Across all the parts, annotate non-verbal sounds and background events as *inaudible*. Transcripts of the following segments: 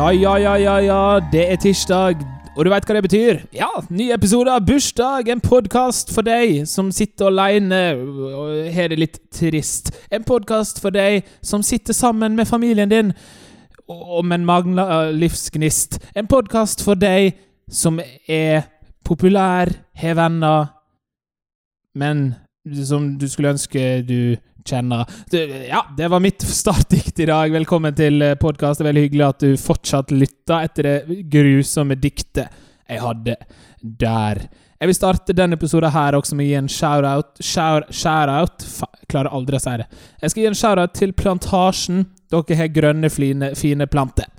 Ja, ja, ja, ja, ja. Det er tirsdag, og du veit hva det betyr? Ja, ny episode av Bursdag, en podkast for deg som sitter aleine og har det litt trist. En podkast for deg som sitter sammen med familien din og men mangler livsgnist. En podkast for deg som er populær, har venner, men som du skulle ønske du kjenner. Ja, det var mitt startdikt i dag. Velkommen til podkast. Er veldig hyggelig at du fortsatt lytter etter det grusomme diktet jeg hadde der. Jeg vil starte denne episoden her også med å gi en shout-out Shout- Shout-out Jeg klarer aldri å si det. Jeg skal gi en shout-out til Plantasjen. Dere har grønne, fine, fine planter.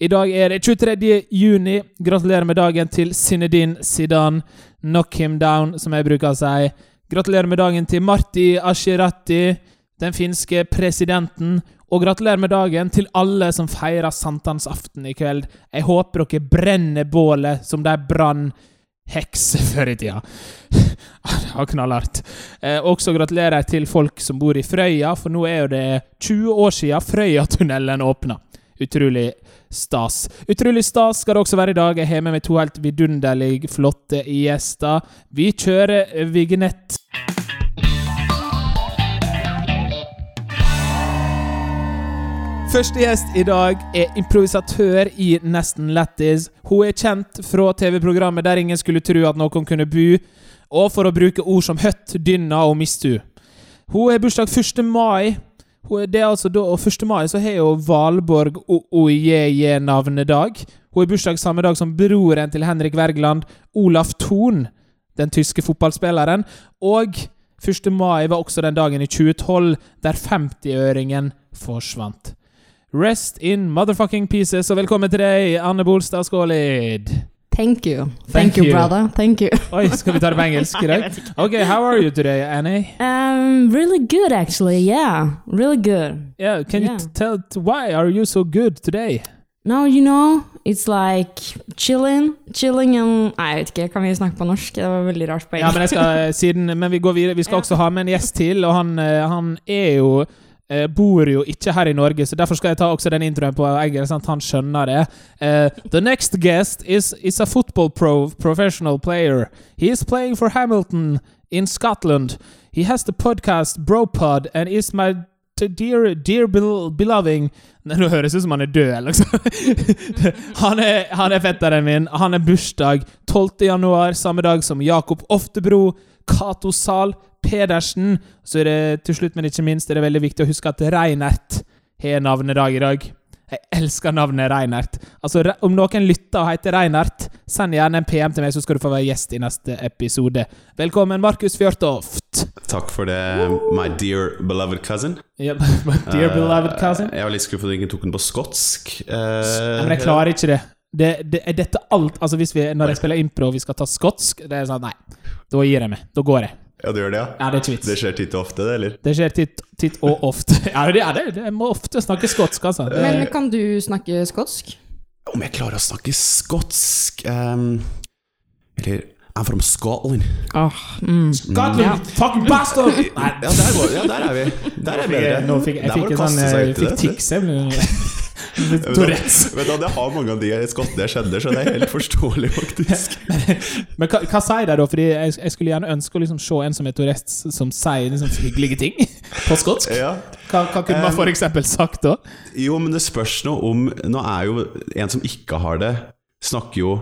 I dag er det 23. juni. Gratulerer med dagen til Zinedine Zidane. Knock him down, som jeg bruker å si. Gratulerer med dagen til Marti Ashirati, den finske presidenten. Og gratulerer med dagen til alle som feirer sankthansaften i kveld. Jeg håper dere brenner bålet som de brann hekser *laughs* før i tida. *laughs* Det var knallhardt. Eh, også gratulerer jeg til folk som bor i Frøya, for nå er jo det 20 år siden Frøyatunnelen åpna. Utrolig stas. Utrolig stas skal det også være i dag. Jeg har med meg to helt vidunderlig flotte gjester. Vi kjører vignett. Første gjest i dag er improvisatør i Nesten Lættis. Hun er kjent fra TV-programmet Der ingen skulle tro at noen kunne bo, og for å bruke ord som høtt, dynna og mistu. Hun har bursdag 1. mai. Det er altså da, og 1. mai så har jo Valborg OIJ navnedag. Hun har bursdag samme dag som broren til Henrik Wergeland, Olaf Thon, den tyske fotballspilleren. Og 1. mai var også den dagen i 2012 der 50-øringen forsvant. Rest in motherfucking pieces, og velkommen til deg, Anne Bolstad Skålid. Thank you. Thank Thank, you, you. brother. Thank you. Oi, skal vi ta det på engelsk *laughs* i dag? Ok, how are you today, Annie? Um, really good, actually. Yeah, really good. Yeah, can you Yeah. you tell why are you so good today? No, you know, it's like chilling, chilling and Nei, jeg vet ikke, kan vi snakke på norsk? Det var veldig rart på Ja, men jeg engelsk. skal, siden, men vi går videre. Vi skal *laughs* Ja. også ha med en gjest til, og han, eh, han er jo eh, bor jo ikke her i Norge, så derfor skal jeg ta også den introen på engelsk, sånn at han skjønner det. Uh, the next guest is, is a football pro professional player. He is playing for Hamilton in Scotland. He has the podcast Bropod and is my dear, dear bel beloved Nei, Nå høres det ut som han er død, liksom. *laughs* Han er, han er fetteren min. Han er bursdag 12. januar, samme dag som Jakob Oftebro, Cato Zahl Pedersen. Så er det til slutt, men ikke minst, er det veldig viktig å huske at Reinert har navnedag i dag. Jeg elsker navnet Reinert. Altså, Om noen lytter og heter Reinert, send gjerne en PM til meg, så skal du få være gjest i neste episode. Velkommen, Markus Fjørtoft. Takk for det, my dear beloved cousin. Yep, *laughs* my dear beloved cousin. Jeg var litt skuffet at du ikke tok den på skotsk. Uh, men jeg klarer ikke det. det, det er dette alt Altså hvis vi, Når jeg spiller impro og vi skal ta skotsk, det er sånn Nei, da gir jeg meg. Da går jeg. Ja, du gjør det, ja? Ja, det er ikke. Det skjer titt og ofte, det, eller? Det skjer titt, titt og ofte. *laughs* Ja, det, er det, det, jeg må ofte snakke skotsk, altså. Det, Men kan du snakke skotsk? Om jeg klarer å snakke skotsk um, Eller I'm from Scotland. Oh, mm. Scotland, Ja. fucking bastard! Nei, Ja, der, går, ja, der er vi. Der er Nå fikk jeg, jeg fikk sånn Jeg fikk tics. Tourettes. Vet du, det har mange av de skottene jeg kjenner, så det er helt forståelig, faktisk. *laughs* Men hva, hva sier de da? Fordi jeg, jeg skulle gjerne ønske å liksom se en som er Tourettes, som sier liksom hyggelige ting *laughs* på skotsk. Ja. Hva, hva kunne man Um, for eksempel sagt da? Jo, men det spørs noe om Nå er jo en som ikke har det, snakker jo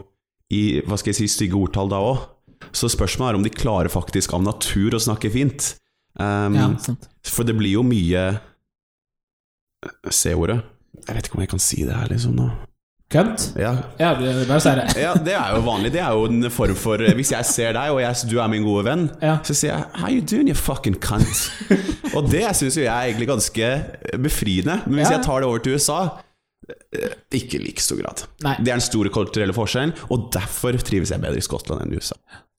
i hva skal jeg si, stygge ordtall da òg. Så spørsmålet er om de klarer faktisk av natur å snakke fint. Um, Ja, sant. For det blir jo mye C-ordet. Jeg vet ikke om jeg kan si det her, liksom. nå Kønt? Ja. Ja, det- bare si det. ja, det er jo vanlig. Det er jo en form for Hvis jeg ser deg, og jeg, du er min gode venn, Ja. så sier jeg 'How you doing, you fucking cunt'? *laughs* og det syns jo jeg er egentlig ganske befriende. Men hvis Ja. jeg tar det over til USA eh, ikke i like stor grad. Nei. Det er den store kulturelle forskjellen, og derfor trives jeg bedre i Skottland enn i USA.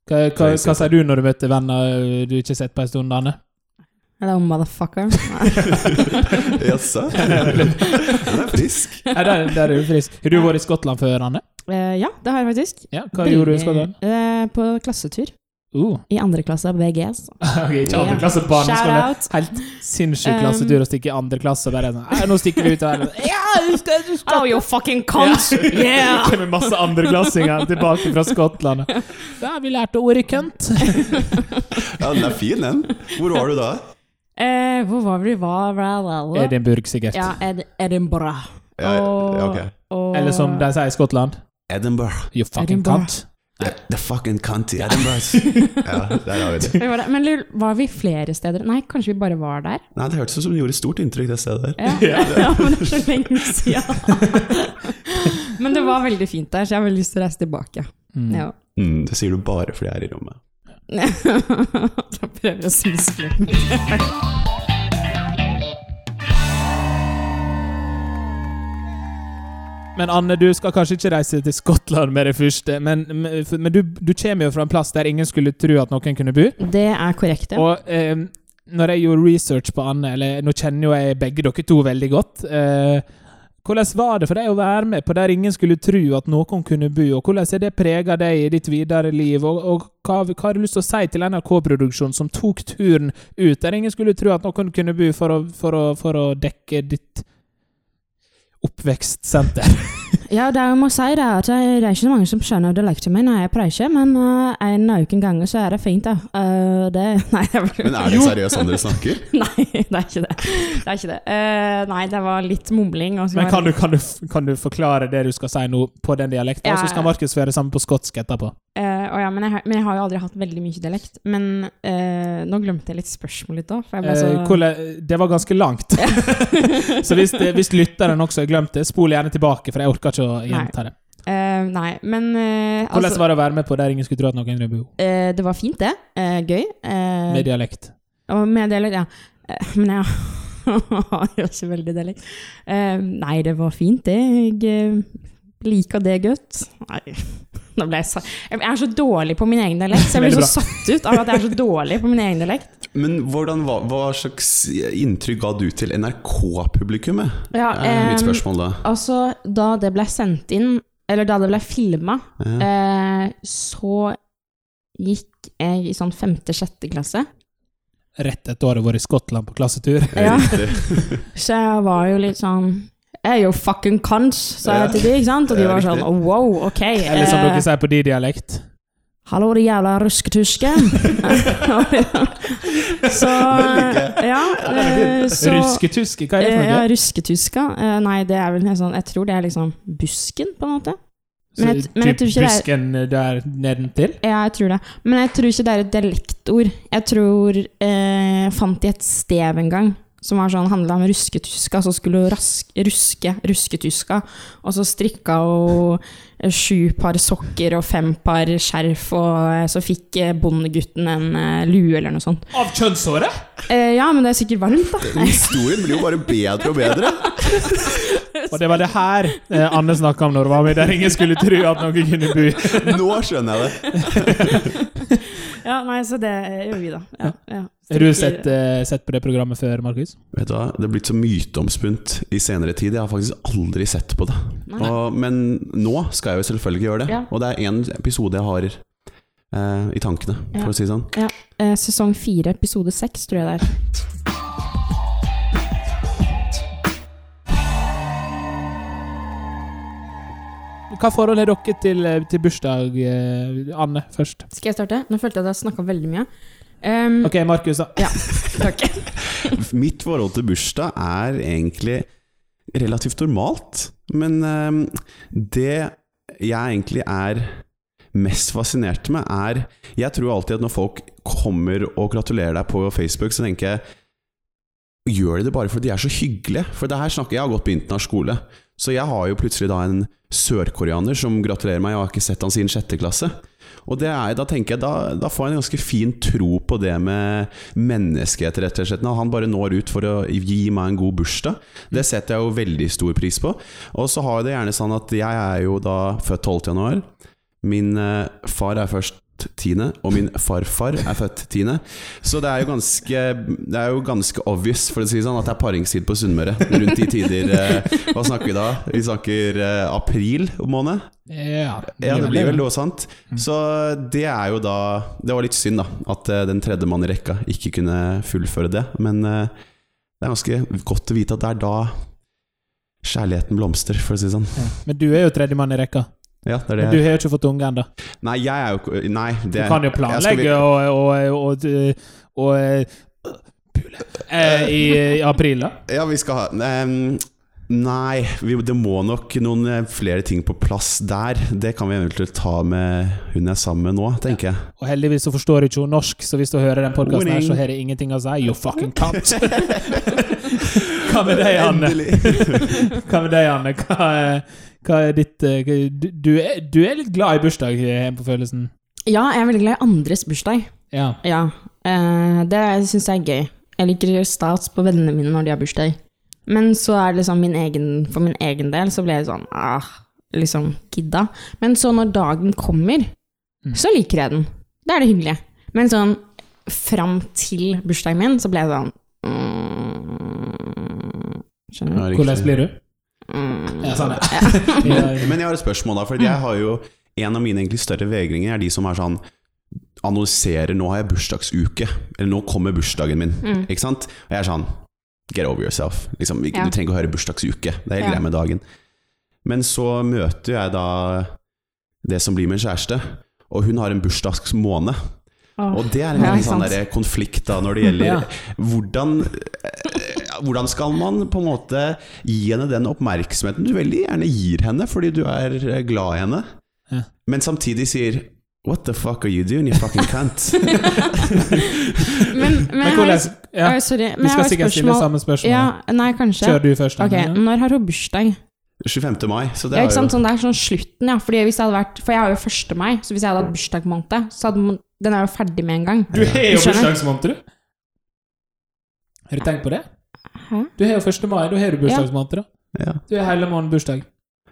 Hva, hva, hva sier du når du møter venner du ikke har sett på en stund, Anne? Hello, motherfucker. *laughs* Jaså? Den er frisk. *laughs* Ja, der, der er du frisk. Har du vært i Skottland før, Anne? Eh, ja, det har jeg faktisk. Ja, Hva gjorde du i Skottland? Eh, på klassetur. Uh. I andre klasse av VGS. *laughs* Ok, ikke andre klasse barneskole. Shout out. Helt sinnssyk klassetur å stikke i andre klasse og bare sånn Nå stikker vi ut her. verden. du skal, du skal. Oh, you fucking cunts! Yeah! Det kommer masse andreklassinger tilbake fra Skottland. Da har vi lært ordet kønt. Ja, den er fin, den. Hvor var du da? Eh, hvor var vi? Var. Edinburgh, sikkert. Ja, Ed Edinburgh. Ja, Og- ja, ok. og- Eller som de sier i Skottland Edinburgh. You fucking Edinburgh. cunt. The, the fucking cunt i Edinburgh. *laughs* ja, der har vi det. Vi var der. Men Lul, var vi flere steder? Nei, kanskje vi bare var der? Nei, Det hørtes ut som det gjorde stort inntrykk, det stedet der. *laughs* Ja, ja men det er så lenge siden. *laughs* men det var veldig fint der, så jeg har veldig lyst til å reise tilbake. Mm. Ja. Mm, det sier du bare fordi jeg er i rommet. *laughs* jeg prøver å smiske litt. Men Anne, du skal kanskje ikke reise til Skottland med det første, men, men du, du kommer jo fra en plass der ingen skulle tro at noen kunne bo. Det er korrekt, ja. Og eh, når jeg gjorde research på Anne, eller nå kjenner jo jeg begge dere to veldig godt eh, Hvordan var det for deg å være med på der ingen skulle tro at noen kunne bo, og hvordan har det prega deg i ditt videre liv, og, og hva, hva har du lyst til å si til NRK-produksjonen som tok turen ut der ingen skulle tro at noen kunne bo, for å, for å, for å dekke ditt oppvekstsenter? *laughs* Ja, det jeg må si det at det er ikke så mange som skjønner dialekten min. Jeg ikke, men uh, en noen ganger så er det fint, da. Uh, det *laughs* Nei, det var... Men er det seriøst sånn dere snakker? *laughs* Nei, det er ikke det. Det er ikke det. Uh, nei, det var litt mumling. Og så Men var kan du, kan, du, kan du forklare det du skal si nå på den dialekten, og så skal Ja. Markus få gjøre det samme på skotsk etterpå? Eh, å ja, men, jeg, har- men jeg har jo aldri hatt veldig mye dialekt. Men uh, nå glemte jeg litt spørsmålet da. Så Uh, det var ganske langt. *laughs* så hvis, hvis lytteren også har glemt det, spol gjerne tilbake, for jeg orker ikke å gjenta det. Uh, Nei, men uh, Hvordan altså, var det å være med på der ingen skulle tro at noen kunne bo? eh, Det var fint, det. Uh, gøy. Med dialekt. Med dialekt, ja. Men jeg *laughs* har jo ikke veldig dialekt. Nei, det var fint, det. Jeg liker det godt. Nei, nå ble jeg sa... Jeg er så dårlig på min egen dialekt, så jeg blir så satt ut av at jeg er så dårlig på min egen dialekt. Men hvordan, hva, hva slags inntrykk ga du til NRK-publikummet? Ja, eh, mitt spørsmål da. Altså, da det ble sendt inn, eller da det ble filma, Ja. eh, så gikk jeg i sånn femte-sjette klasse. Rett etter året vært i Skottland på klassetur. Ja. *laughs* Så jeg var jo litt sånn er jo fucking cunts, sa jeg til de, ikke sant? Og de var sånn oh, wow, ok. Eller som eh, dere sier på de dialekt. Hallo, de jævla rusketuske». *laughs* så Ja. eh, så rusketuske, hva er det for noe? Ja, rusketuska. Eh, Nei, det er vel sånn Jeg tror det er liksom busken, på en måte. men jeg- men jeg typ tror ikke det er- busken der nedentil? Ja, jeg tror det. Men jeg tror ikke det er et dialektord. Jeg tror eh, fant de et stev en gang som var sånn, handla om rusketyska, så skulle hun raske ruske rusketyska. Og så strikka hun sju par sokker og fem par skjerf, og eh, så fikk eh, bondegutten en eh, lue eller noe sånt. Av kjønnshåret? Eh, ja, men det er sikkert varmt, da. Historien blir jo bare bedre og bedre. *laughs* Og det var det her eh, Anne snakka om når hun var med, der ingen skulle tro at noen kunne bo. Nå skjønner jeg det. *laughs* Ja, nei, så det gjør vi, da. Ja, ja. Har du sett, uh, sett på det programmet før, Markus? Vet du hva, Det er blitt så myteomspunt i senere tid. Jeg har faktisk aldri sett på det. Og, men nå skal jeg jo selvfølgelig gjøre det. Ja. Og det er én episode jeg har uh, i tankene, Ja. for å si det sånn. Eh, sesong fire, episode seks, tror jeg det er. Hva forhold har dere til, til bursdag, Anne, først? Skal jeg starte? Nå følte jeg at jeg snakka veldig mye. Um, Ok, Markus, da. *laughs* takk. Mitt forhold til bursdag er egentlig relativt normalt. Men um, det jeg egentlig er mest fascinert med, er Jeg tror alltid at når folk kommer og gratulerer deg på Facebook, så tenker jeg Gjør de det bare fordi de er så hyggelige? For det her snakker Jeg har gått på internat skole, så jeg har jo plutselig da en sørkoreaner som gratulerer meg, jeg har ikke sett han siden sjette klasse. Og det er, da tenker jeg, da, da får jeg en ganske fin tro på det med menneskehet, rett og slett. Når han bare når ut for å gi meg en god bursdag. Det setter jeg jo veldig stor pris på. Og så har jeg det gjerne sånn at jeg er jo da født 12. januar. Min eh, far er først tiende, og min farfar er født tiende. Så det er jo ganske Det er jo ganske obvious, for å si sånn, at det er paringstid på Sunnmøre rundt de tider. Eh, hva snakker vi da? Vi snakker eh, april måned? Ja, Ja, det blir vel noe sant. Så det er jo da Det var litt synd, da, at eh, den tredje mann i rekka ikke kunne fullføre det. Men eh, det er ganske godt å vite at det er da kjærligheten blomstrer, for å si det sånn. Ja. Men du er jo tredjemann i rekka. Ja, det det du har jo ikke fått unge ennå. Nei, jeg er jo ikke Det, Du kan jo planlegge og, og, og, og, og eh. Eh, I, I april, da? Ja, vi skal ha um, Nei, vi, det må nok noen eh, flere ting på plass der. Det kan vi eventuelt ta med hun jeg er sammen med nå, tenker jeg. Og heldigvis så forstår ikke hun norsk, så hvis du hører den podkasten her, så har det ingenting å si. You fucking cunt! *laughs* Hva med deg, Anne? Hva med deg, Anne? Hva hva er ditt eh, du, du, er, du er litt glad i bursdag, hjemme på følelsen. Ja, jeg er veldig glad i andres bursdag. Ja. Ja, eh, det syns jeg er gøy. Jeg liker stats på vennene mine når de har bursdag. Men så er det liksom min egen, for min egen del så ble jeg sånn ah, liksom gidda. Men så når dagen kommer, Mm. så liker jeg den. Da er det hyggelig. Men sånn fram til bursdagen min, så ble jeg sånn mm, Skjønner du? Hvordan blir du? Mm, Ja, sånn, ja. *laughs* *laughs* Men jeg har et spørsmål, da. For jeg har jo En av mine egentlig større vegringer er de som er sånn Annonserer 'nå har jeg bursdagsuke', eller 'nå kommer bursdagen min'. Mm. Ikke sant? Og jeg er sånn Get over yourself. Liksom. Du trenger ikke å høre bursdagsuke. Det er helt Ja. greit med dagen. Men så møter jeg da det som blir min kjæreste, og hun har en bursdagsmåned. Oh, Og det er en Ja, sånn konflikt da når det gjelder Ja. hvordan, eh, *laughs* hvordan skal man på en måte gi henne den oppmerksomheten du veldig gjerne gir henne fordi du er eh, glad i henne, Ja. men samtidig sier What the fuck are you doing, you fucking cunt? *laughs* Men, men, Men jeg har, hvordan ja. oh, sorry, men Vi skal sikkert stille samme spørsmål. Ja, nei, kanskje. Kjør du først. Okay, Når har hun bursdag? 25. mai, så det Ja, er ikke sant? Sånn, det er sånn slutten, ja. Fordi hvis jeg hadde vært, for jeg har jo 1. mai, så hvis jeg hadde hatt bursdagsmåned, så hadde man, den er jo ferdig med en gang. Du har jo bursdagsmåned, du. Har du tenkt på det? Hæ? Du har jo 1. mai, da har du bursdagsmåned, da. ja. Du har hele måneden bursdag.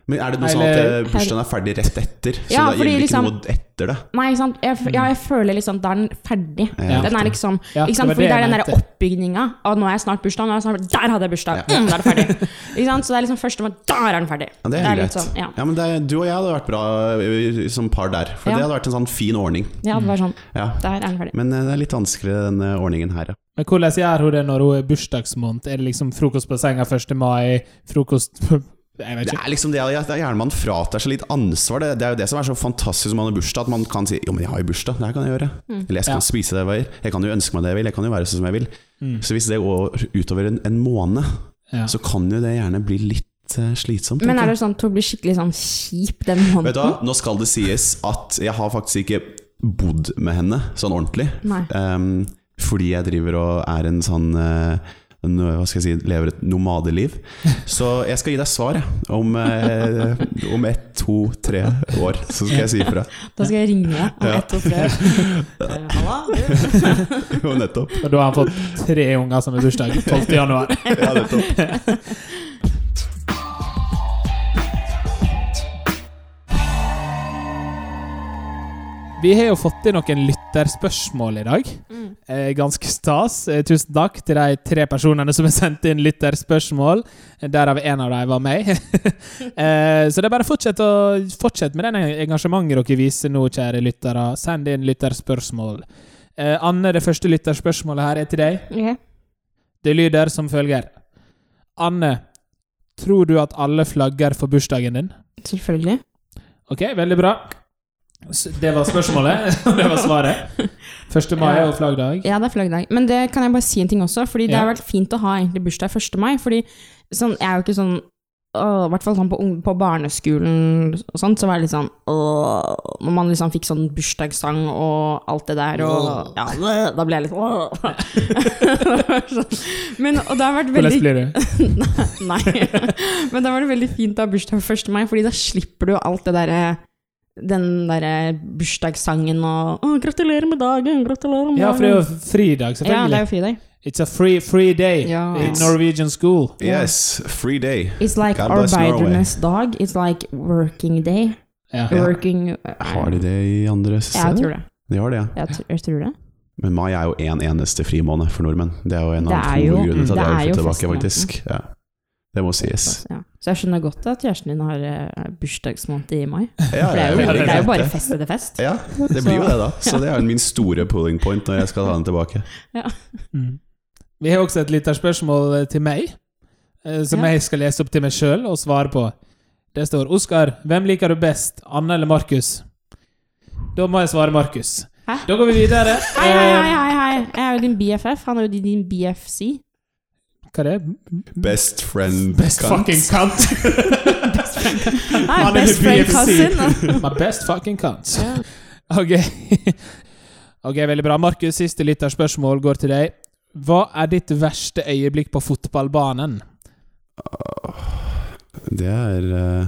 Men er det noe sånn at eh, bursdagen er ferdig rett etter? Så Ja, det gjelder gjelder ikke liksom- noe etter det? Nei, ikke sant? Jeg, ja, jeg føler liksom da er den ferdig. Ja. Den er liksom, Ja, ikke sant? Fordi det er den der mente. oppbygninga av nå er jeg snart bursdag, nå er jeg snart, der hadde jeg bursdag, mm, da er det ferdig. Ikke sant? Så det er liksom 1. mai, der er den ferdig. Ja, det er greit. sånn, ja. Ja, men det, er- du og jeg hadde vært bra eh, som par der. For Ja. det hadde vært en sånn fin ordning. Ja, det var sånn, Ja. der er den ferdig. Men eh, det er litt vanskeligere denne ordningen her, ja. Men hvordan gjør hun det når hun er bursdagsmåned? Er det liksom frokost på senga 1. mai, frokost *laughs* Jeg vet Det er liksom det at er gjerne man fratar seg litt ansvar. Det, det er jo det som er så fantastisk når man har bursdag, at man kan si 'jo, men jeg har jo bursdag, det her kan jeg gjøre'. Mm. Eller jeg skal Ja. spise det jeg vil. Jeg kan jo ønske meg det jeg vil, jeg kan jo være sånn som jeg vil. Mm. Så hvis det går utover en, en måned, Ja. så kan jo det gjerne bli litt eh, slitsomt. Men er det sånn at hun blir skikkelig sånn kjip den måneden? Vet du hva, nå skal det sies at jeg har faktisk ikke bodd med henne sånn ordentlig. Nei. Ehm, fordi jeg driver og er en sånn eh, en, hva skal jeg si, lever et nomadeliv. Så jeg skal gi deg svar jeg. om, eh, om ett, to, tre år. Så skal jeg si ifra. *laughs* Da skal jeg ringe deg om Ja. ett to, tre. år. *laughs* Halla, du. Jo, nettopp. Og da har han fått tre unger som har bursdag 12. januar. Ja, nettopp. *laughs* Vi har jo fått inn noen lytterspørsmål i dag. Mm. Eh, ganske stas. Eh, tusen takk til de tre personene som har sendt inn lytterspørsmål. Eh, Derav en av dem var meg. *laughs* eh, så det er bare å fortsette, fortsette med det engasjementet dere viser nå, kjære lyttere. Send inn lytterspørsmål. Anne, det første lytterspørsmålet her er til deg. Ok. Det lyder som følger. Anne, tror du at alle flagger for bursdagen din? Selvfølgelig. Ok, veldig bra. Det var spørsmålet, og *laughs* det var svaret. 1. mai er jo flaggdag. Ja, det er flaggdag. Men det kan jeg bare si en ting også, fordi det Ja. har vært fint å ha egentlig bursdag 1. mai. Fordi sånn, jeg er jo ikke sånn I hvert fall sånn på, på barneskolen og sånt, så var det litt sånn åh, Når man liksom fikk sånn bursdagssang og alt det der, og ja, da ble jeg litt åh. *laughs* sånn. Men, og det har vært veldig blir du? *laughs* Nei. Men det var det veldig fint å ha bursdag 1. mai, fordi da slipper du alt det derre den derre bursdagssangen og å, 'Gratulerer med dagen! Gratulerer med dagen'. Ja, for det er jo fridag, Ja, det er jo fridag. It's a free, free day Ja. in Norwegian school. Yes, free day. It's like arbeidernes dag. It's like working day. Ja. Working uh, Har de det i andre steder? Jeg tror det. De har det, ja. Jeg, tr jeg tror det. Men mai er jo en eneste frimåned for nordmenn. Det er jo en av jo- hovedgrunnene til at jeg har jo tilbake, faktisk. Ja. Det må sies. Ja. Så jeg skjønner godt at kjæresten din har eh, bursdagsmåned i mai. Ja, For det er jo, det er jo bare det. fest etter fest. Ja, det blir jo det, da. *laughs* Så det er min store pulling point når jeg skal ha den tilbake. Mm. Vi har også et lite spørsmål til meg. eh, som Ja. jeg skal lese opp til meg sjøl og svare på. Det står 'Oskar, hvem liker du best, Anne eller Markus?' Da må jeg svare Markus. Hæ? Da går vi videre. Hei, hei, hei, Eh, hei. Jeg er jo din BFF. Han er jo din- din BFC. Hva er det? Best friend Best cunt. fucking cunt. *laughs* Nei, Han er best friend cousin. My best fucking cunt. Ok. *laughs* ok, veldig bra. Markus, siste lytterspørsmål går til deg. Hva er ditt verste øyeblikk på fotballbanen? Det er eh,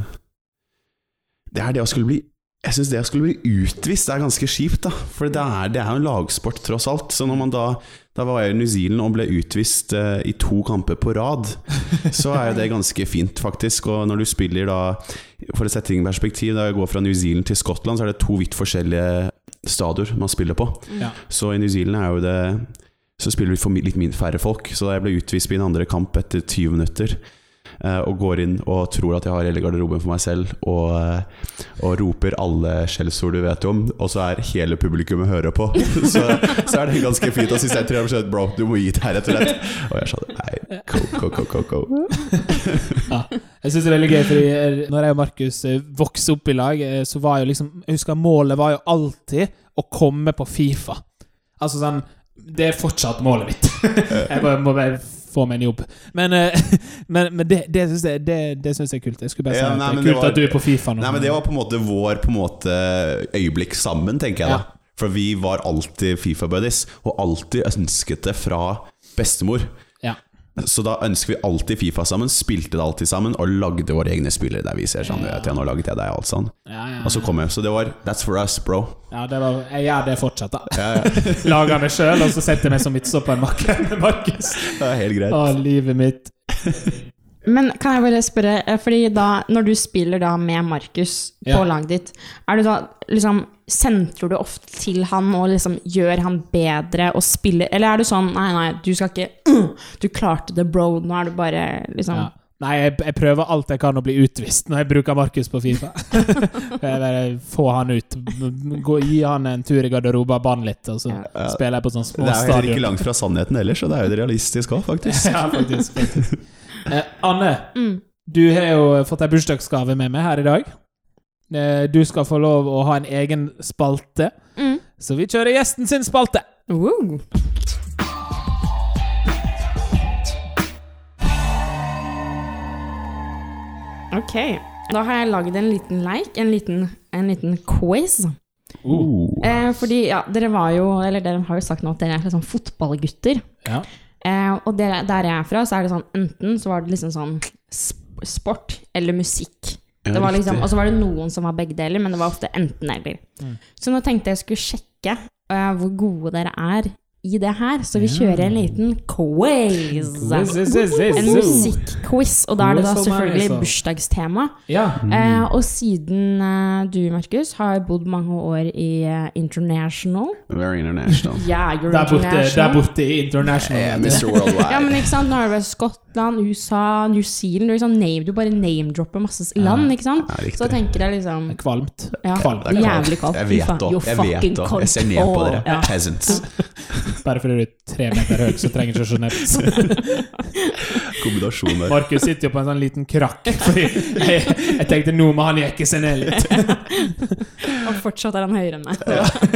Det er det å skulle bli Jeg syns det å skulle bli utvist er ganske kjipt, da. For det er, det er jo en lagsport, tross alt. Så når man da Da var jeg i New Zealand og ble utvist eh, i to kamper på rad, *laughs* så er jo det ganske fint, faktisk. Og når du spiller da For å sette ting i perspektiv, da jeg går fra New Zealand til Skottland, så er det to vidt forskjellige stadioner man spiller på. Ja. Så i New Zealand er jo det Så spiller vi for litt færre folk. Så da jeg ble utvist i en andre kamp etter 20 minutter, og går inn og tror at jeg har hele garderoben for meg selv, og, eh, og roper alle skjellsord du vet om, og så er hele publikummet hører på, *laughs* så, så er det ganske fint. Og sist jeg jeg skjønte Bro, du må gi deg, rett og slett. Og jeg sa nei, ko, ko, ko, ko, ko. Ja. Jeg synes det er veldig gøy, fordi eh, når jeg og Markus eh, vokste opp i lag, eh, så var jo liksom Jeg husker målet var jo alltid å komme på Fifa. Altså sånn Det er fortsatt målet mitt. *laughs* jeg må, må bare få meg en jobb. Men, eh, *laughs* men, men det, det syns jeg, det, det synes jeg er kult. Jeg skulle bare si Ja, at nei, det er kult var- at du er på Fifa nå. Nei, men Det var på en måte vår på en måte øyeblikk sammen, tenker jeg Ja. da. For vi var alltid Fifa-buddies, og alltid ønsket det fra bestemor. Så da ønsker vi alltid Fifa sammen, spilte det alltid sammen, og lagde våre egne spillere der vi ser sånn Ja. vet jeg, Nå laget jeg deg alt sånn. Ja, ja, Og så kom jeg, så det var That's for us, bro. ja, det var, jeg gjør det fortsatt, da. Ja, ja. *laughs* Lager meg sjøl, og så setter jeg meg som midtstoppermakker *laughs* med Markus. Det er helt greit. Å, livet mitt. *laughs* Men kan jeg bare spørre, eh, fordi da, når du spiller da med Markus på Ja. laget ditt, er du da liksom Sentrer du ofte til han og liksom gjør han bedre og spiller Eller er du sånn Nei, nei, du skal ikke *clears throat* Du klarte det, bro. Nå er du bare liksom Ja. Nei, jeg, jeg prøver alt jeg kan å bli utvist når jeg bruker Markus på Fifa. *laughs* bare Få han ut. Gå, gi han en tur i garderoben, bann litt, og så Ja. spiller jeg på sånn små stadion. Det er jo heller ikke langt fra sannheten ellers, så det er jo det realistiske òg, faktisk. *laughs* ja, faktisk. faktisk. *laughs* Eh, Anne, Mm. du har jo fått ei bursdagsgave med meg her i dag. Eh, du skal få lov å ha en egen spalte, Mm. så vi kjører gjesten sin spalte. Wow. Ok, da har jeg lagd en liten leik, en liten, en liten quiz. Uh. Eh, fordi, ja, dere var jo, eller dere har jo sagt nå at dere er sånn fotballgutter. Ja. Eh, og der, der jeg er fra, så er det sånn enten så var det liksom sånn sp- sport eller musikk. Ja, Det var liksom, og så var det noen som var begge deler, men det var ofte enten eller. Mm. Så nå tenkte jeg skulle sjekke uh, hvor gode dere er i det her, så vi kjører en liten quiz. En musikkquiz, og da er det da selvfølgelig bursdagstema. Ja. Eh, og siden eh, du, Markus, har bodd mange år i eh, International Very international. *laughs* Yeah, you're Der borte, international. der borte i International. Yeah, Mr. Worldwide. Ja, men ikke sant, nå er det Skottland, USA, New Zealand Du, liksom name, du bare name-dropper masse land, ikke sant? Ja. Så tenker jeg liksom Kvalmt. ja, Kvalmt. Er. Jævlig kaldt. Jeg vet det. Jeg. Jeg ser ned på dere. Ja. Peasants. *laughs* Bare fordi du er tre meter høy, så trenger du ikke å sjenere *laughs* Kombinasjon der. Markus sitter jo på en sånn liten krakk, fordi jeg, jeg tenkte nå må han jekke seg ned litt. *laughs* Og fortsatt er han høyere enn meg.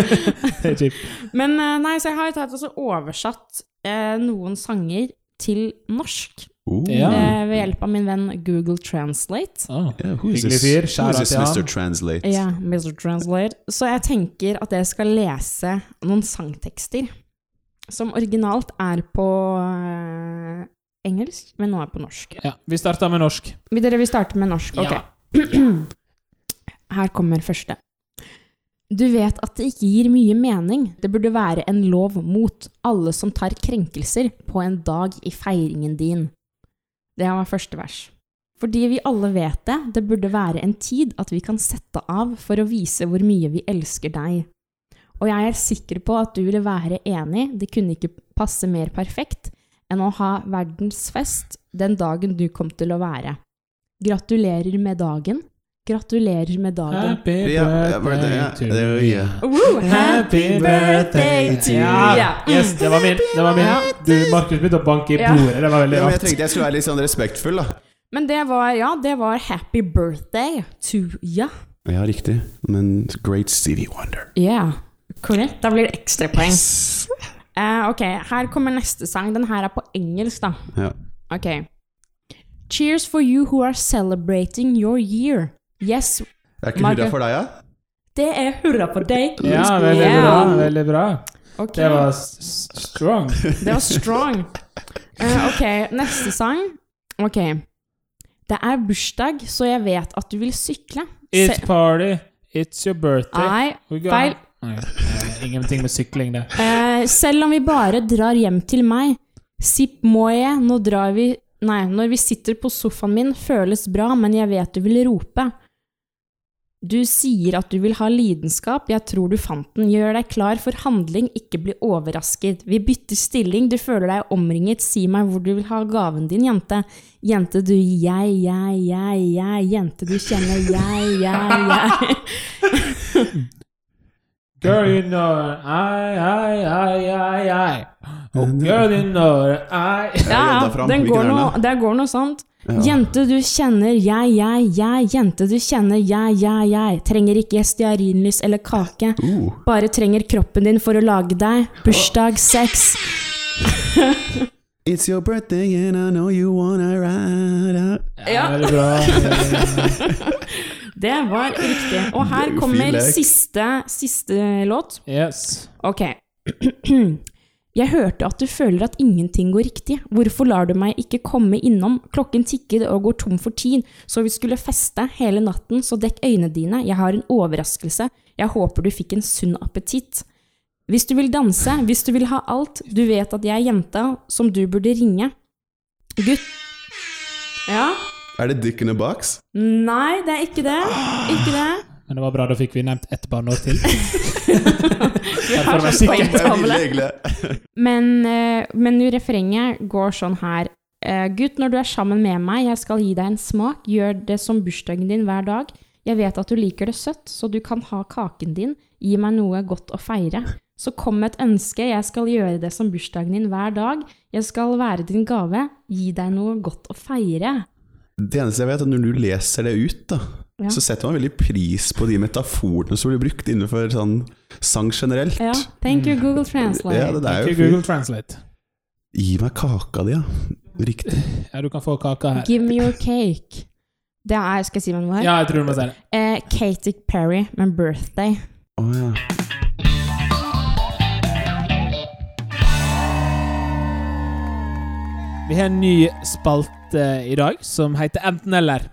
*laughs* Det er. Men eh, nei, så jeg har tatt også oversatt eh, noen sanger til norsk Oh. Ja. eh, ved hjelp av min venn Google Translate. Oh, Yeah, who is Hyggelig this? fyr. This til Mr. Translate? Ja, Mr. Translate. Så jeg tenker at jeg skal lese noen sangtekster som originalt er på uh, engelsk, men nå er på norsk. Ja, vi starter med norsk. Vil dere vil starte med norsk? Ok. Ja. *clears throat* Her kommer første. Du vet at det ikke gir mye mening. Det burde være en lov mot alle som tar krenkelser på en dag i feiringen din. Det var første vers. Fordi vi alle vet det, det burde være en tid at vi kan sette av for å vise hvor mye vi elsker deg. Og jeg er sikker på at du ville være enig, det kunne ikke passe mer perfekt enn å ha verdensfest den dagen du kom til å være. Gratulerer med dagen. Gratulerer med dagen. Happy birthday to you. Woo, Happy birthday to you. Yeah. yes, det var min. Det var min. Du, Markus begynte å banke i bordet. Det var veldig Ja, jeg rart. tenkte jeg skulle være litt sånn respektfull, da. Men det var, ja, det var happy birthday to you. Ja, riktig. Men Great Stevie Wonder. Yeah, korrekt. Da blir det ekstrapoeng. Uh, ok, her kommer neste sang. Den her er på engelsk, da. Ja. Ok. Cheers for you who are celebrating your year. Yes, Det Er ikke Margaret. hurra for deg, ja? det er hurra for deg. Ja, veldig Yeah. bra. Veldig bra. Okay. Det var strong. *laughs* det var strong. Uh, ok, neste sang. Ok. Det er bursdag, så jeg vet at du vil sykle. It's party. It's your birthday. Nei, feil. Nei, eh, ingenting med sykling, det. Eh, selv om vi bare drar hjem til meg. Sipp må jeg, nå drar vi Nei, når vi sitter på sofaen min, føles bra, men jeg vet du vil rope. Du sier at du vil ha lidenskap, jeg tror du fant den. Gjør deg klar for handling, ikke bli overrasket. Vi bytter stilling, du føler deg omringet, si meg hvor du vil ha gaven din, jente. Jente du, jeg, jeg, jeg, jeg, jente du kjenner, jeg, jeg, jeg. *laughs* Girl, you know I, I, I, I, I. Oh, girl, you know I *laughs* Ja, den går er noe, det går noe sånt. Ja. Jente du kjenner, jeg, jeg, jeg. Jente du kjenner, jeg, jeg, jeg. Trenger ikke stearinlys eller kake. Uh. Bare trenger kroppen din for å lage deg. Bursdag, sex. It's your birthday and I know you wanna ride out Ja. Veldig bra. *laughs* Det var riktig. Og her er kommer siste, siste låt. Yes. Ok. *clears throat* Jeg hørte at du føler at ingenting går riktig. Hvorfor lar du meg ikke komme innom? Klokken tikker og går tom for tid, så vi skulle feste hele natten, så dekk øynene dine. Jeg har en overraskelse. Jeg håper du fikk en sunn appetitt. Hvis du vil danse, hvis du vil ha alt, du vet at jeg er jenta som du burde ringe. Gutt Ja? Er det Dick in a Box? Nei, det er ikke det. Ikke det. Men det var bra, da fikk vi nevnt ett år til. *laughs* Men, eh, men refrenget går sånn her. Eh, Gutt, når du er sammen med meg, jeg skal gi deg en smak. Gjør det som bursdagen din hver dag. Jeg vet at du liker det søtt, så du kan ha kaken din. Gi meg noe godt å feire. Så kom med et ønske, jeg skal gjøre det som bursdagen din hver dag. Jeg skal være din gave. Gi deg noe godt å feire. Det eneste jeg vet, er når du leser det ut, da, Ja. så setter man veldig pris på de metaforene som blir brukt innenfor sånn sang generelt. Ja, thank you, Google Translate. Ja, det Ikke jo Google. Translate. Gi meg kaka di, ja. Riktig. Ja, du kan få kaka her. Give me your cake. Det er, skal jeg si hvem det var? Ja, jeg tror du må si det. Eh, Katie Perry med 'Birthday'. Oh, ja. Vi har en ny spalte i dag som heter Enten-eller.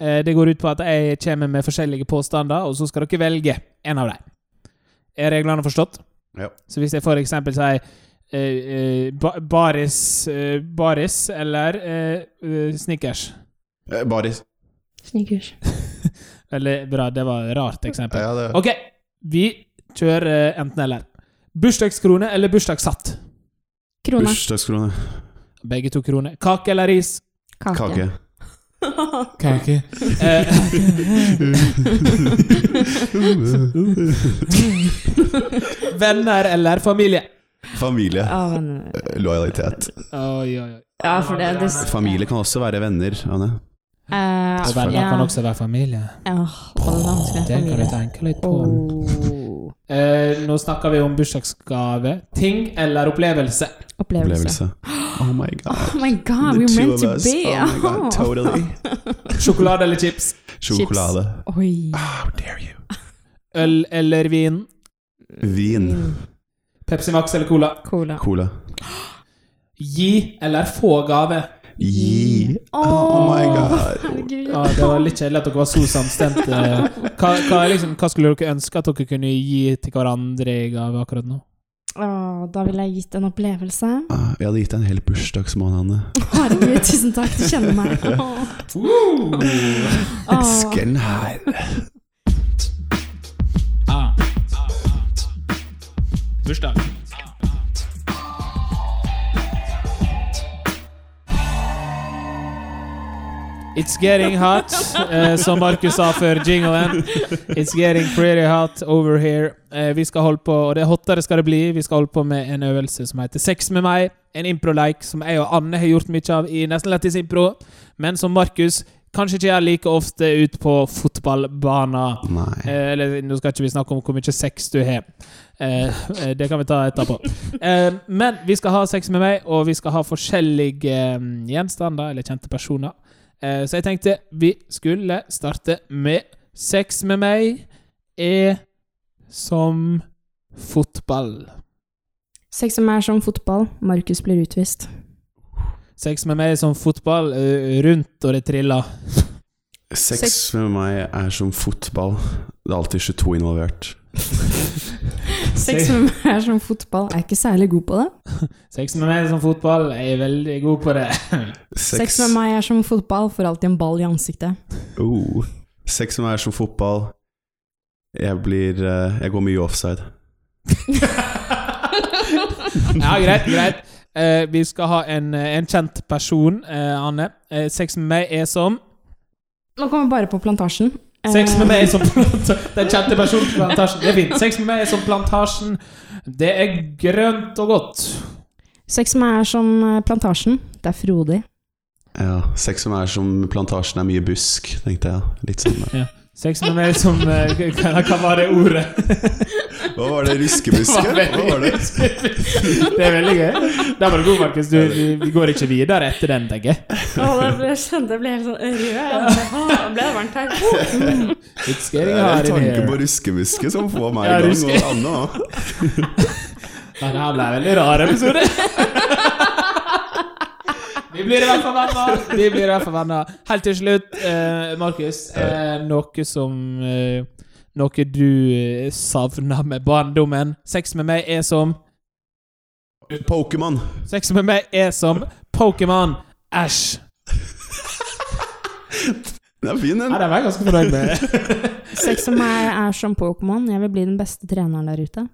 Eh, Det går ut på at jeg kommer med forskjellige påstander, og så skal dere velge en av dem. Er reglene forstått? Ja. Så hvis jeg for eksempel sier eh, eh, ba baris, eh, baris eller eh, eh, Snickers Eh, Baris. Snickers. *laughs* Veldig bra, det var et rart eksempel. Ja, det Ok, vi kjører enten-eller. Bursdagskrone eller bursdagssatt? Krone. Bursdagskrone. Begge to kroner. Kake eller ris? Kake. Kake. *laughs* Kake. Eh, *laughs* venner eller familie? Familie. Ja, Eh, Lojalitet. Oi, oi, oi. ja, for det, det Familie kan også være venner, Anne. Eh, Og venner ja. kan også være familie. Ja, og det. Det kan du tenke litt på. Oh. Uh, nå snakker vi om bursdagsgave. Ting eller opplevelse? Opplevelse. Opplevelse. Oh my god. Oh my god, we're meant to be. Oh my god, totally. *laughs* Sjokolade eller chips? Sjokolade. Oi. How dare you. Øl eller vin? Vin. Pepsi Max eller Cola? Cola. Cola. Gi eller få gave? Gi. Åh, Oh my god. Ja, det var litt kjedelig at dere var så samstemte. Hva, hva, liksom, hva skulle dere ønske at dere kunne gi til hverandre i gave akkurat nå? Åh, da ville jeg gitt en opplevelse. Ah, Vi hadde gitt deg en hel bursdagsmåned, Anne. Herregud, tusen takk, du kjenner meg. *laughs* Åh. Åh. Esken her. Ah. Bursdag. It's getting hot, *laughs* eh, som Markus sa før jinglen. It's getting pretty hot over here. Eh, vi skal holde på, og det hotere hottere skal det bli. Vi skal holde på med en øvelse som heter Sex med meg. En impro-like som jeg og Anne har gjort mye av i Nesten Lættis impro, men som Markus kanskje ikke gjør like ofte ut på fotballbanen. Eh, eller nå skal ikke vi snakke om hvor mye sex du har. Eh, eh, det kan vi ta etterpå. Eh, men vi skal ha sex med meg, og vi skal ha forskjellige eh, gjenstander eller kjente personer. Eh, så jeg tenkte vi skulle starte med sex med meg er som fotball. Sex med meg er som fotball. Markus blir utvist. Sex med meg er som fotball, eh, rundt og det triller. Sex Sex- med meg er som fotball. Det er alltid 22 involvert. *laughs* Sex med meg er som fotball. Jeg er ikke særlig god på det. *laughs* Sex med meg er som fotball, jeg er veldig god på det. *laughs* Sex med meg er som fotball. Får alltid en ball i ansiktet. Oh. Sex med meg er som fotball. Jeg blir eh, Jeg går mye offside. Ja, greit, greit. Uh, vi skal ha en, eh, en kjent person, uh, Anne. Uh, sex med meg er som Nå kommer vi bare på plantasjen. Sex med meg som Den kjente personen på plantasjen. Det er fint. Sex med meg er som plantasjen. Det er grønt og godt. Sex med meg er som eh, plantasjen. Det er frodig. Ja, Sex med meg er som plantasjen er mye busk, tenkte jeg. Litt sånn. da. Sex med meg som eh, Hva var det ordet? *laughs* Hva var det? Ruskebuske? Det? Det er veldig gøy. Der var du god, Markus. Du, vi, vi går ikke videre etter den, tenker jeg. jeg kjente jeg ble helt sånn rød. ble det varmt her. *laughs* Mm. Det er en tanke tanken på ruskebuske som får meg Ja, i gang, og annet *laughs* òg. Det her ble en veldig rar episode. Vi blir i hvert fall venner. Vi blir i hvert fall venner. Helt til slutt, eh, Markus. Eh, noe som eh, Noe du eh, savner med barndommen. Sex med meg er som Pokémon. Sex med meg er som Pokémon. Æsj. Den er fin, den. Ja, den var jeg ganske fornøyd med. *laughs* Sex med meg er som Pokémon. Jeg vil bli den beste treneren der ute.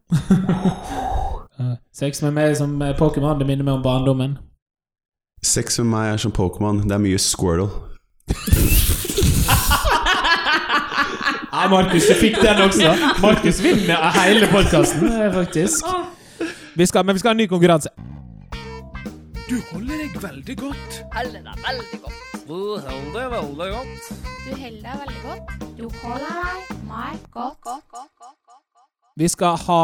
*laughs* Sex med meg som eh, Pokémon. Det minner meg om barndommen. Sex med meg er som Pokémon. Det er mye Squirtle. *laughs* Nei, Markus, du fikk den også. Markus vinner hele podkasten, faktisk. Vi skal, men vi skal ha en ny konkurranse. Du holder deg veldig godt. Holder deg veldig godt. Du holder deg veldig godt. Du holder deg veldig godt. Du holder deg meg godt. godt, godt, godt, godt. Vi skal ha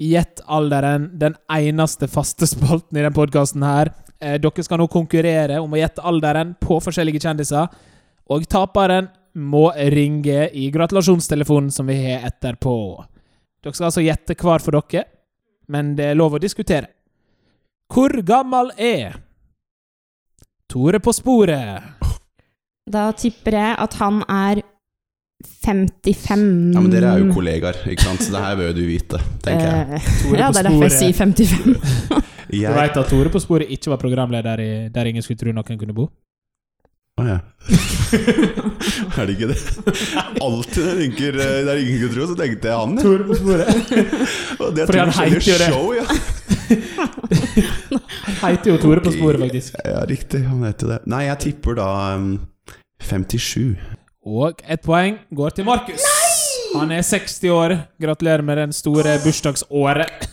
Gjett alderen, den eneste faste spalten i den podkasten her. Eh, dere skal nå konkurrere om å gjette alderen på forskjellige kjendiser. Og taperen må ringe i gratulasjonstelefonen som vi har etterpå. Dere skal altså gjette hver for dere, men det er lov å diskutere. Hvor gammel er Tore på sporet? Da tipper jeg at han er 55 Ja, men Dere er jo kollegaer, ikke sant? så det her bør jo du vite, tenker jeg. Eh, Tore *laughs* ja, på det er derfor jeg sier 55. *laughs* Du veit at Tore på sporet ikke var programleder i Der ingen skulle tro noen kunne bo? Å ja. *laughs* er det ikke det? Alltid når jeg tenker eh, der ingen kunne tro, så tenkte jeg han. ja. Tore på sporet. *laughs* Og det er Fordi han heter jo det. show, ja. Heter jo Tore på sporet, faktisk. Ja, riktig. Han heter det. Nei, jeg tipper da um, 57. Og ett poeng går til Markus. Han er 60 år. Gratulerer med den store bursdagsåret.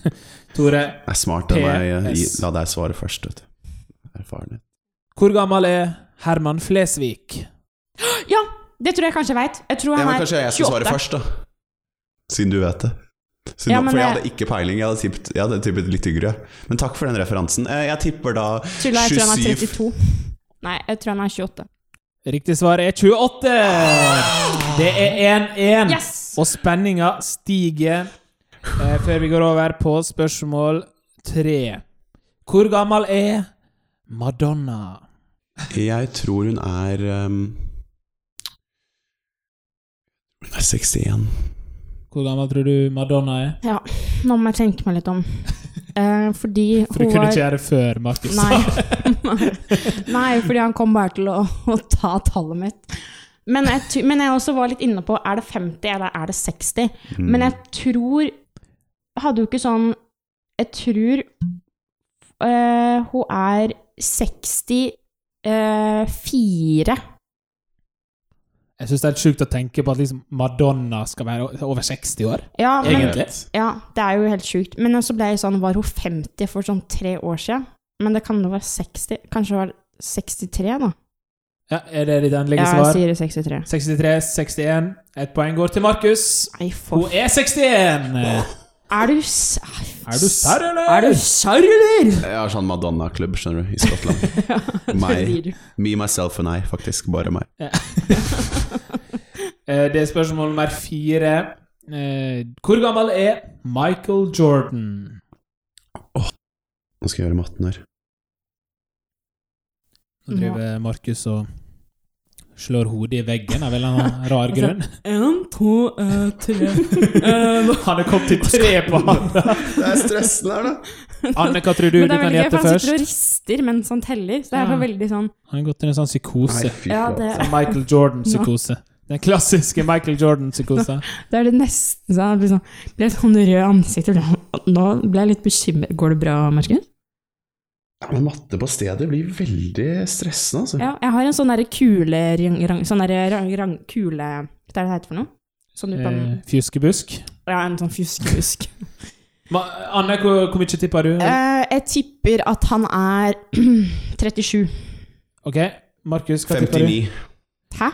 Tore, Det er smart av meg. La deg svare først, vet du. Erfarenhet. hvor gammel er Herman Flesvig? Ja, det tror jeg kanskje jeg veit. Jeg tror Ja, han men er kanskje jeg skal 28. svare først, da. Siden du vet det. Siden, Ja, men for jeg hadde ikke peiling. Jeg hadde tippet, jeg hadde tippet litt yngre. Men takk for den referansen. Eh, Jeg tipper da Tulla, jeg tror han er 27. 32. Nei, jeg tror han er 28. Riktig svar er 28. Det er 1-1. Yes! Og spenninga stiger eh, før vi går over på spørsmål tre. Hvor gammel er Madonna? Jeg tror hun er um, Hun er 61. Hvor gammel tror du Madonna er? Ja, nå må jeg tenke meg litt om. Eh, fordi *laughs* For du hun kunne ikke gjøre det før, Markus. Nei. *laughs* Nei, fordi han kom bare til å, å ta tallet mitt. Men jeg, men jeg også var litt inne på er det 50 eller er det 60. Mm. Men jeg tror Hadde jo ikke sånn Jeg tror øh, hun er 64. Jeg syns det er helt sjukt å tenke på at liksom Madonna skal være over 60 år. Ja, men, Egentlig. ja, det er jo helt sjukt. Men så ble jeg sånn Var hun 50 for sånn tre år siden? Men det kan jo være 60. Kanskje det var 63, da? Ja, Er det ditt endelige Ja, jeg svar? sier 63. 63, 61. Ett poeng går til Markus. Hun er 61! Er du Er serr, eller? Er du serr, eller? Jeg har sånn Madonna-klubb, skjønner du, i Skottland. *laughs* Meg. Me, myself and I, faktisk. Bare meg. *laughs* Eh, Det er spørsmål nummer fire. Eh, Hvor gammel er Michael Jordan? Nå skal jeg gjøre matten her. Nå driver Markus og slår hodet i veggen av en eller *laughs* annen rar grunn. En, to, uh, tre *laughs* Han er kommet til tre på han. Det er stressende her, da. Anne, hva tror du du kan gjette først? han sitter og rister mens han teller. Så det er Ja. veldig sånn Han har gått inn i en sånn psykose. Nei, Ja, det, Michael Jordan-psykose. Den klassiske Michael Jordan-psykosa. *laughs* det er det nesten så Han blir sånn, blir sånn rød ansikt. sånn, Nå ble jeg litt bekymret. Går det bra, Markus? Ja, men matte på stedet blir veldig stressende, altså. Ja, jeg har en sånn derre kule rang, rang, Sånn derre rang, rang, kule Hva er det det heter for noe? Sånn du kan Eh, Fjuskebusk. Ja, en sånn fjuskebusk. *laughs* Ma Anne, hvor, hvor mye tipper du? Eh, jeg tipper at han er *clears throat* 37. Ok, Markus, hva tipper du? 59. Hæ?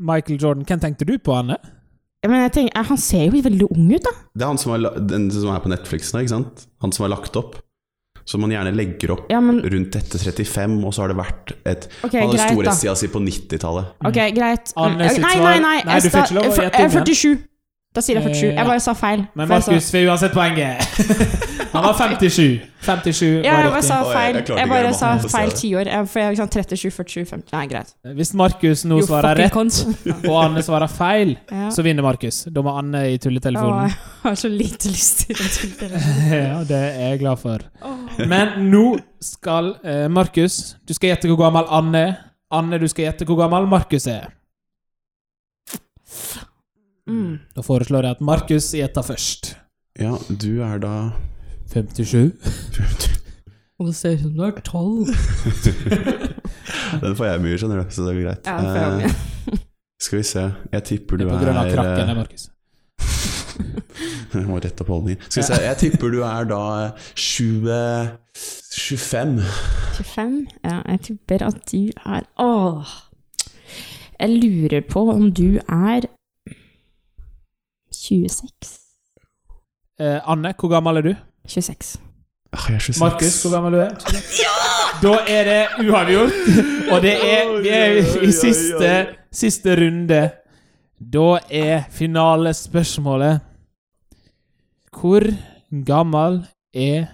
Michael Jordan. Hvem tenkte du på, Anne? Men jeg tenker, eh, han ser jo veldig ung ut, da. Det er han som er, den som er på Netflix nå, ikke sant? Han som har lagt opp. Så man gjerne legger opp Ja, men rundt etter 35, og så har det vært et okay, Han hadde storhetstida si på 90-tallet. Ok, greit. Mm. Nei, nei, nei. Nei, jeg du fikk ikke lov å gjette eh, 47. Da sier jeg 47. Eh, Jeg bare sa feil. Men jeg sa- Markus får uansett poenget. *laughs* Han var 57. 57 Ja, jeg bare sa jeg feil. klarte Jeg bare sa feil tiår. For jeg er sånn 37, 47, 50 Nei, greit. Hvis Markus nå jo, svarer rett, *laughs* og Anne svarer feil, Ja. så vinner Markus. Da må Anne i Å, Åh, jeg har så lite lyst til å tulle. *laughs* Ja, det er jeg glad for. Men nå skal uh, Markus Du skal gjette hvor gammel Anne er. Anne, du skal gjette hvor gammel Markus er. Mm. Da foreslår jeg at Markus gjetter først. Ja, du er da 57. Og det ser ut som du er tolv. *laughs* Den får jeg mye, skjønner du, så det går greit. Ja, Eh, skal vi se, jeg tipper Det du er på grunn av er krakken, det, eh, Markus. *laughs* Jeg må rette opp holdningen. Skal vi se, jeg tipper du er da 20 25. 25? Ja, jeg tipper at du er Åh! Jeg lurer på om du er 26? Eh, Anne, hvor gammel er du? 26. Ah, jeg er 26. Markus, hvor gammel er du? *laughs* Da er det uavgjort, og det er Vi er i siste, siste runde. Da er finalespørsmålet Hvor gammel er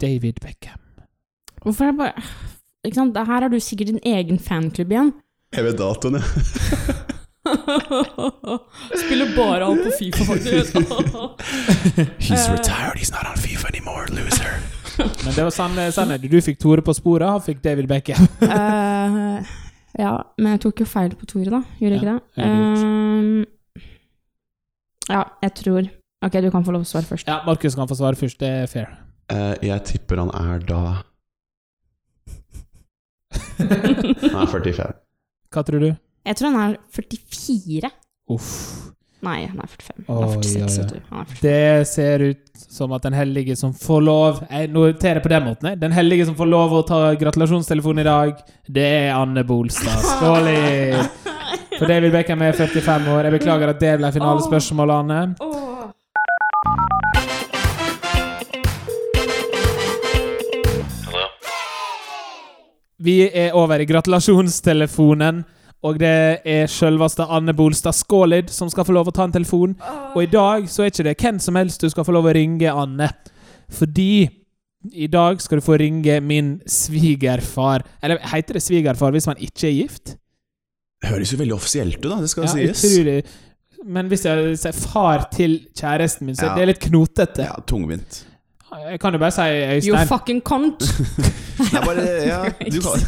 David Beckham? Hvorfor er det bare Ikke sant? Her har du sikkert din egen fanklubb igjen. Jeg vet datoen, jeg. *laughs* *laughs* Spiller bare alt på Fifa, faktisk. *laughs* He's Eh. retired, he's not on FIFA anymore, loser. *laughs* Men det var sann- sannhet. Du fikk Tore på sporet, han fikk David Beckham. Uh, ja, men jeg tok jo feil på Tore, da. Gjorde jeg ikke det? Ja, det gjorde Ehm, ja, jeg tror Ok, du kan få lov å svare først. Ja, Markus kan få svare først. Det er fair. Uh, jeg tipper han er da Han er 45. Hva tror du? Jeg tror han er 44. Uff. Nei, han er 45. Han er 46, oi, oi. vet du. Han er 45. Det ser ut som at den hellige som får lov Jeg noterer på den måten. jeg. Den hellige som får lov å ta gratulasjonstelefonen i dag, det er Anne Bolstad. Skål i For David Beckham er 45 år. Jeg beklager at det ble finalespørsmålet, Anne. Åh. Vi er over i gratulasjonstelefonen, og det er selveste Anne Bolstad Skålid som skal få lov å ta en telefon. Og i dag så er ikke det hvem som helst du skal få lov å ringe, Anne. Fordi i dag skal du få ringe min svigerfar. Eller heter det svigerfar hvis man ikke er gift? Det høres jo veldig offisielt ut, da. Det skal Ja, sies. utrolig. Men hvis jeg sier far til kjæresten min, så Ja. er det litt knotete. Ja, tungvint. Jeg kan jo bare si Øystein. You fucking cunt! *laughs* Det er bare Ja, du kan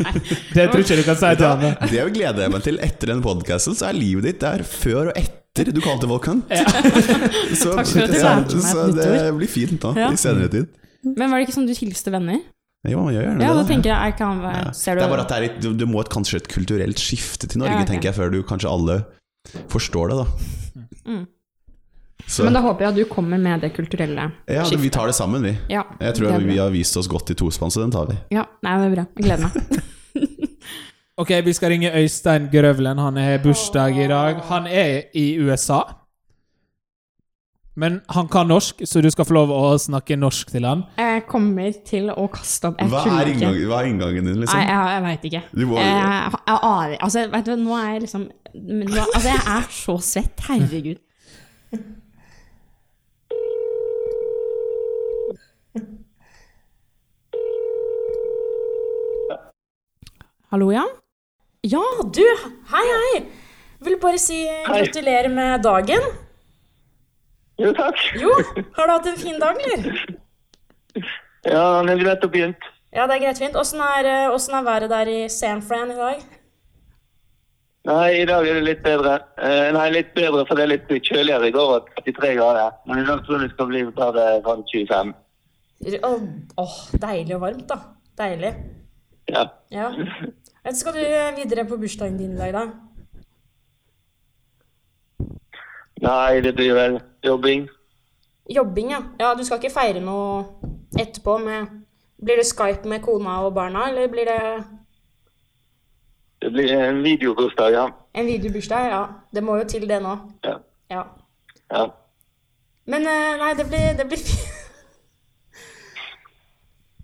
*laughs* Det tror ikke du kan si til Anne. Det gleder jeg meg til. Etter den podkasten så er livet ditt der før og etter du kalte folk cunt. Ja. *laughs* Så, Takk for at du så, lærte meg så det blir fint da, Ja. i senere tid. Men var det ikke sånn du hilste venner? Jo, man gjør gjerne Ja, da det. tenker jeg, jeg kan Ja. Ser Det er bare at det er litt, du, du må et, kanskje et kulturelt skifte til Norge, Ja, ok. tenker jeg, før du kanskje alle forstår det, da. Mm. Så, Men da håper jeg at du kommer med det kulturelle ja, vi tar det sammen, vi. Ja, Jeg tror vi har vist oss godt i tospann, så den tar vi. Ja, nei, det er bra. Jeg gleder meg. *laughs* Ok, vi skal ringe Øystein Grøvlen. Han har bursdag i dag. Han er i USA. Men han kan norsk, så du skal få lov å snakke norsk til han. Jeg kommer til å kaste opp. Jeg Hva er, inngang, hva er inngangen din, Nei, liksom? jeg, jeg veit ikke. Du må, Jeg, jeg, jeg aner Altså, vet du, nå er jeg liksom nå, Altså, jeg er så svett. Herregud. Hallo, ja? Ja, du! Hei, hei! Vil bare si gratulerer med dagen. Jo, takk. Jo, har du hatt en fin dag, eller? Ja, det er greit og begynt. Ja, det er greit fint. Åssen er, eh, er været der i San Fran i dag? Nei, i dag er det litt bedre. Eh, nei, litt bedre, for det er litt kjøligere. I går var 33 grader. Men i dag tror jeg det skal bli bare rundt 25. Åh, åh, deilig og varmt, da. Deilig. Ja. Ja. Men Skal du eh, videre på bursdagen din i dag, da? Nei, det blir vel jobbing. Jobbing, ja. Ja, Du skal ikke feire noe etterpå med Blir det Skype med kona og barna, eller blir det Det blir en videobursdag, ja. en videobursdag? Ja, det må jo til det nå. Ja. Ja. ja. Men eh, nei, det blir, det blir fint.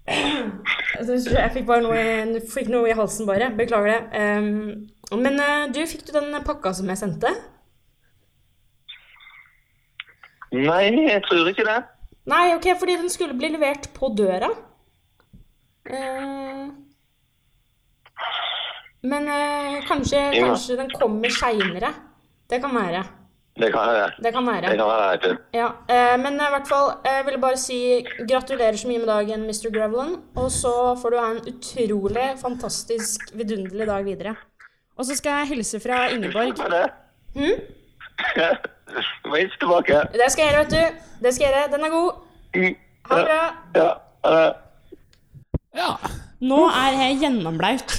*clears throat* *clears throat* Jeg fikk bare noe i, fikk noe i halsen, bare. Beklager det. Um, men eh, du, fikk du den pakka som jeg sendte? Nei, jeg tror ikke det. Nei, ok, fordi den skulle bli levert på døra. Uh, men uh, kanskje, kanskje den kommer seinere. Det kan være. Det kan være. Det kan være. Det kan være. Ja, eh, men i hvert fall, jeg ville bare si gratulerer så mye med dagen, Mr. Graveland. Og så får du ha en utrolig fantastisk, vidunderlig dag videre. Og så skal jeg hilse fra Ingeborg. Hva er det? Hm? Du må tilbake. Det skal jeg gjøre, vet du. Det skal jeg gjøre. Den er god. Ha det bra. Ja. ha det. Ja. Nå er jeg gjennomblaut.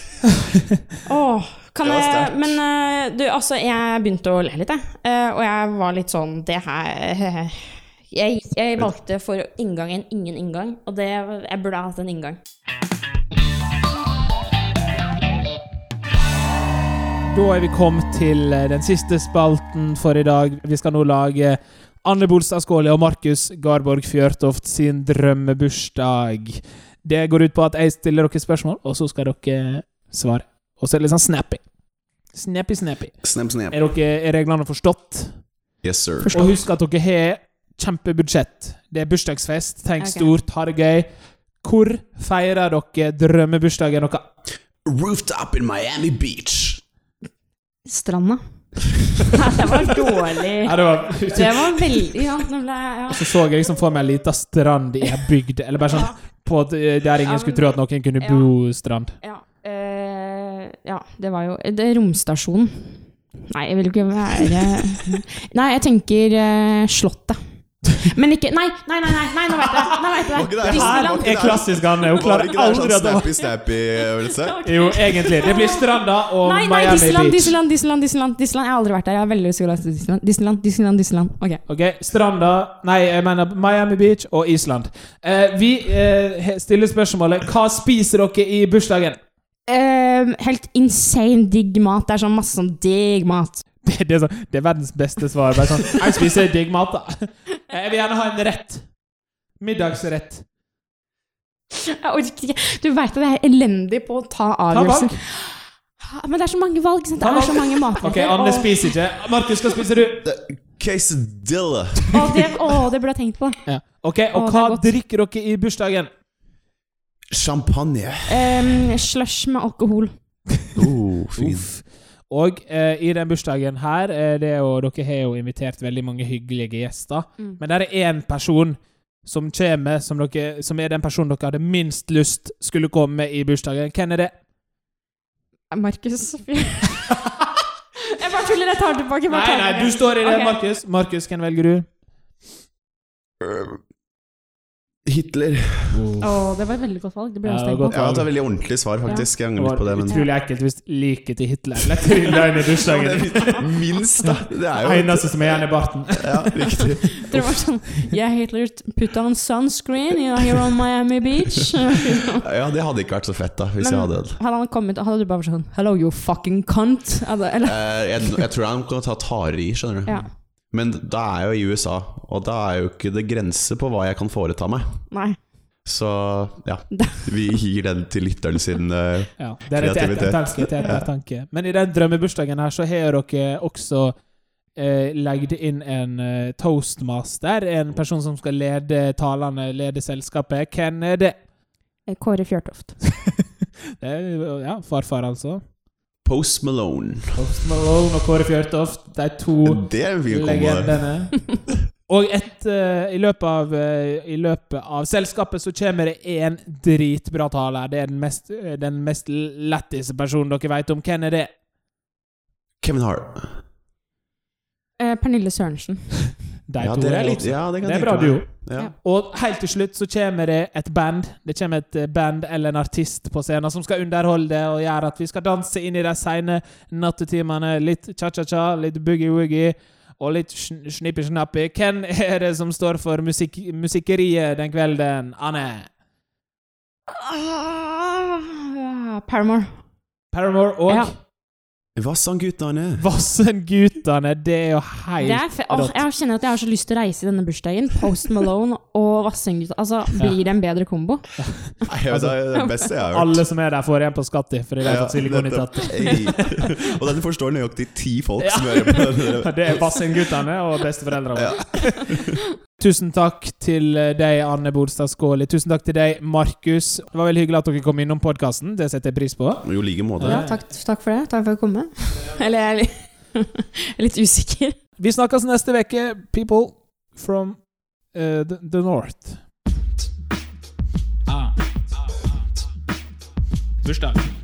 *laughs* Åh, kan jeg. Men eh, du, altså, jeg begynte å le litt, jeg. Eh, og jeg var litt sånn Det her *laughs* jeg, jeg valgte for inngang en ingen inngang, og det, jeg burde ha hatt en inngang. Da er vi kommet til eh, den siste spalten for i dag. Vi skal nå lage Anne Bolstad Skåli og Markus Garborg Fjørtoft sin drømmebursdag. Det går ut på at jeg stiller dere spørsmål, og så skal dere svare. Og så er det litt sånn snappy. Snappy, snappy. Snap, snap. Er, dere, er reglene forstått? Yes, sir. Og husk at dere har kjempebudsjett. Det er bursdagsfest. Tenk okay. stort, ha det gøy. Hvor feirer dere drømmebursdagen deres? Rooftop in Miami Beach. Stranda. *laughs* Nei, det var dårlig. Ja, det var Det var veldig Ja, nå ble jeg ja. Så så jeg liksom for meg ei lita strand i ei bygd, eller bare sånn på eh, der ingen Ja, skulle tro at noen kunne ja. bo strand. Ja, eh, det var jo Det er romstasjonen. Nei, jeg vil ikke være *laughs* Nei, jeg tenker uh, Slottet. Men ikke Nei, nei, nei, nei, nei nå vet jeg! Nå vet jeg. det- her Er klassisk Anne. Hun klarer det aldri å at det var snappy-snappy-øvelse? *laughs* Jo, egentlig. Det blir stranda og Nei, nei, Miami Disneyland, Beach. Disneyland, Disneyland, Disneyland, Disneyland. Jeg har aldri vært der. Jeg har veldig lyst til å gå til Disneyland. Disneyland, Disneyland, Disneyland. Ok. Ok, Stranda Nei, jeg mener Miami Beach og Island. Eh, vi eh, stiller spørsmålet Hva spiser dere i bursdagen? Eh, helt insane digg mat. Det er sånn masse sånn digg mat. *laughs* Det, det, er sånn, det er verdens beste svar. Bare sånn Jeg spiser digg mat, da. *laughs* Jeg vil gjerne ha en rett. Middagsrett. Jeg orker ikke. Du veit at jeg er elendig på å ta avgjørelser. valg. Men det er så mange valg. sant? Det er så mange matretter. Ok, Anne spiser ikke. Markus, hva spiser du? Quesadilla. Å, det, å, det burde jeg tenkt på. Ja. Ok, Og Å, hva er drikker dere i bursdagen? Champagne. Um, slush med alkohol. Oh, *laughs* fin. Og eh, i den bursdagen her eh, det er jo, Dere har jo invitert veldig mange hyggelige gjester. Mm. Men der er én person som kommer, som, dere, som er den personen dere hadde minst lyst skulle komme i bursdagen. Hvem er det? Markus *laughs* Jeg bare tuller. Jeg tar det tilbake. Nei, nei, du står i det, okay. Markus. Markus, hvem velger du? Hitler. Å, det var et veldig godt valg. Det ble Ja, var godt valg. Ja, det er veldig ordentlig svar, faktisk. Jeg Det angrer litt på det. var Men utrolig ekkelt hvis liket til Hitler ble trylla inn i dusjen. det er minst, da. Det er jo Eneste som er igjen i barten. Ja, riktig. *laughs* Det var sånn Yeah, Hitler put on sunscreen you know, here on Miami Beach. *laughs* Ja, det hadde ikke vært så fett, da, hvis Men- jeg hadde det. Hadde han kommet, hadde du bare vært sånn Hello, you fucking cunt. Eller? Eh, Jeg, jeg tror han kunne ta hardere i, skjønner du. Ja. Men da er jeg jo i USA, og da er jo ikke det grenser på hva jeg kan foreta meg. Nei. Så ja, *laughs* vi gir den til lytteren sin. uh, Ja, det er et Kreativitet. Et et ettertanke. Men i den drømmebursdagen her så har dere også eh, legget inn en uh, toastmaster. En person som skal lede talene, lede selskapet. Hvem er det? Kåre Fjørtoft. *laughs* det er, ja, farfar, altså. Post Malone. Post Malone og Kåre Fjørtoft, de to legendene. *laughs* Og et, uh, i, løpet av, uh, i løpet av selskapet så kommer det én dritbra taler. Det er den mest, eh, den mest letteste personen dere vet om. Hvem er det? Kevin Hart. Eh, Pernille Sørensen. *laughs* De Ja, to det er litt ja, det Det er bra duo. Ja. Og helt til slutt så kommer det et band. Det kommer et eh, band eller en artist på scenen som skal underholde og gjøre at vi skal danse inn i de sene nattetimene. Litt cha-cha-cha, litt boogie-woogie og litt sn- snippi-snappi. Hvem er det som står for musik musikkeriet den kvelden, Anne? Ah, Paramore. Paramore og Ja. Vassandguttene. Vassendgutane. Det er jo helt Det er rått. jeg kjenner at jeg har så lyst til å reise i denne bursdagen. Post Malone og Vassendgutta. Altså, blir det en bedre kombo? Nei, altså, det er det beste jeg har hørt. Alle som er der, får igjen på Skatti, fordi de vet Ja, fått silikon i nettopp. tatt. Hey. Og dette forstår nøyaktig ti folk Ja. som hører på Den. *laughs* Det er Vassendgutane og besteforeldrene våre. *laughs* Tusen takk til eh, deg, Anne Bolstad Skåli. Tusen takk til deg, Markus. Det var veldig hyggelig at dere kom innom podkasten. Det setter jeg pris på. Jo, like måte. Ja, takk, takk for det. Takk for å komme. *laughs* Eller jeg er litt, *laughs* jeg er litt usikker. Vi snakkes neste uke, people from uh, the, the north. Ah. Bursdag.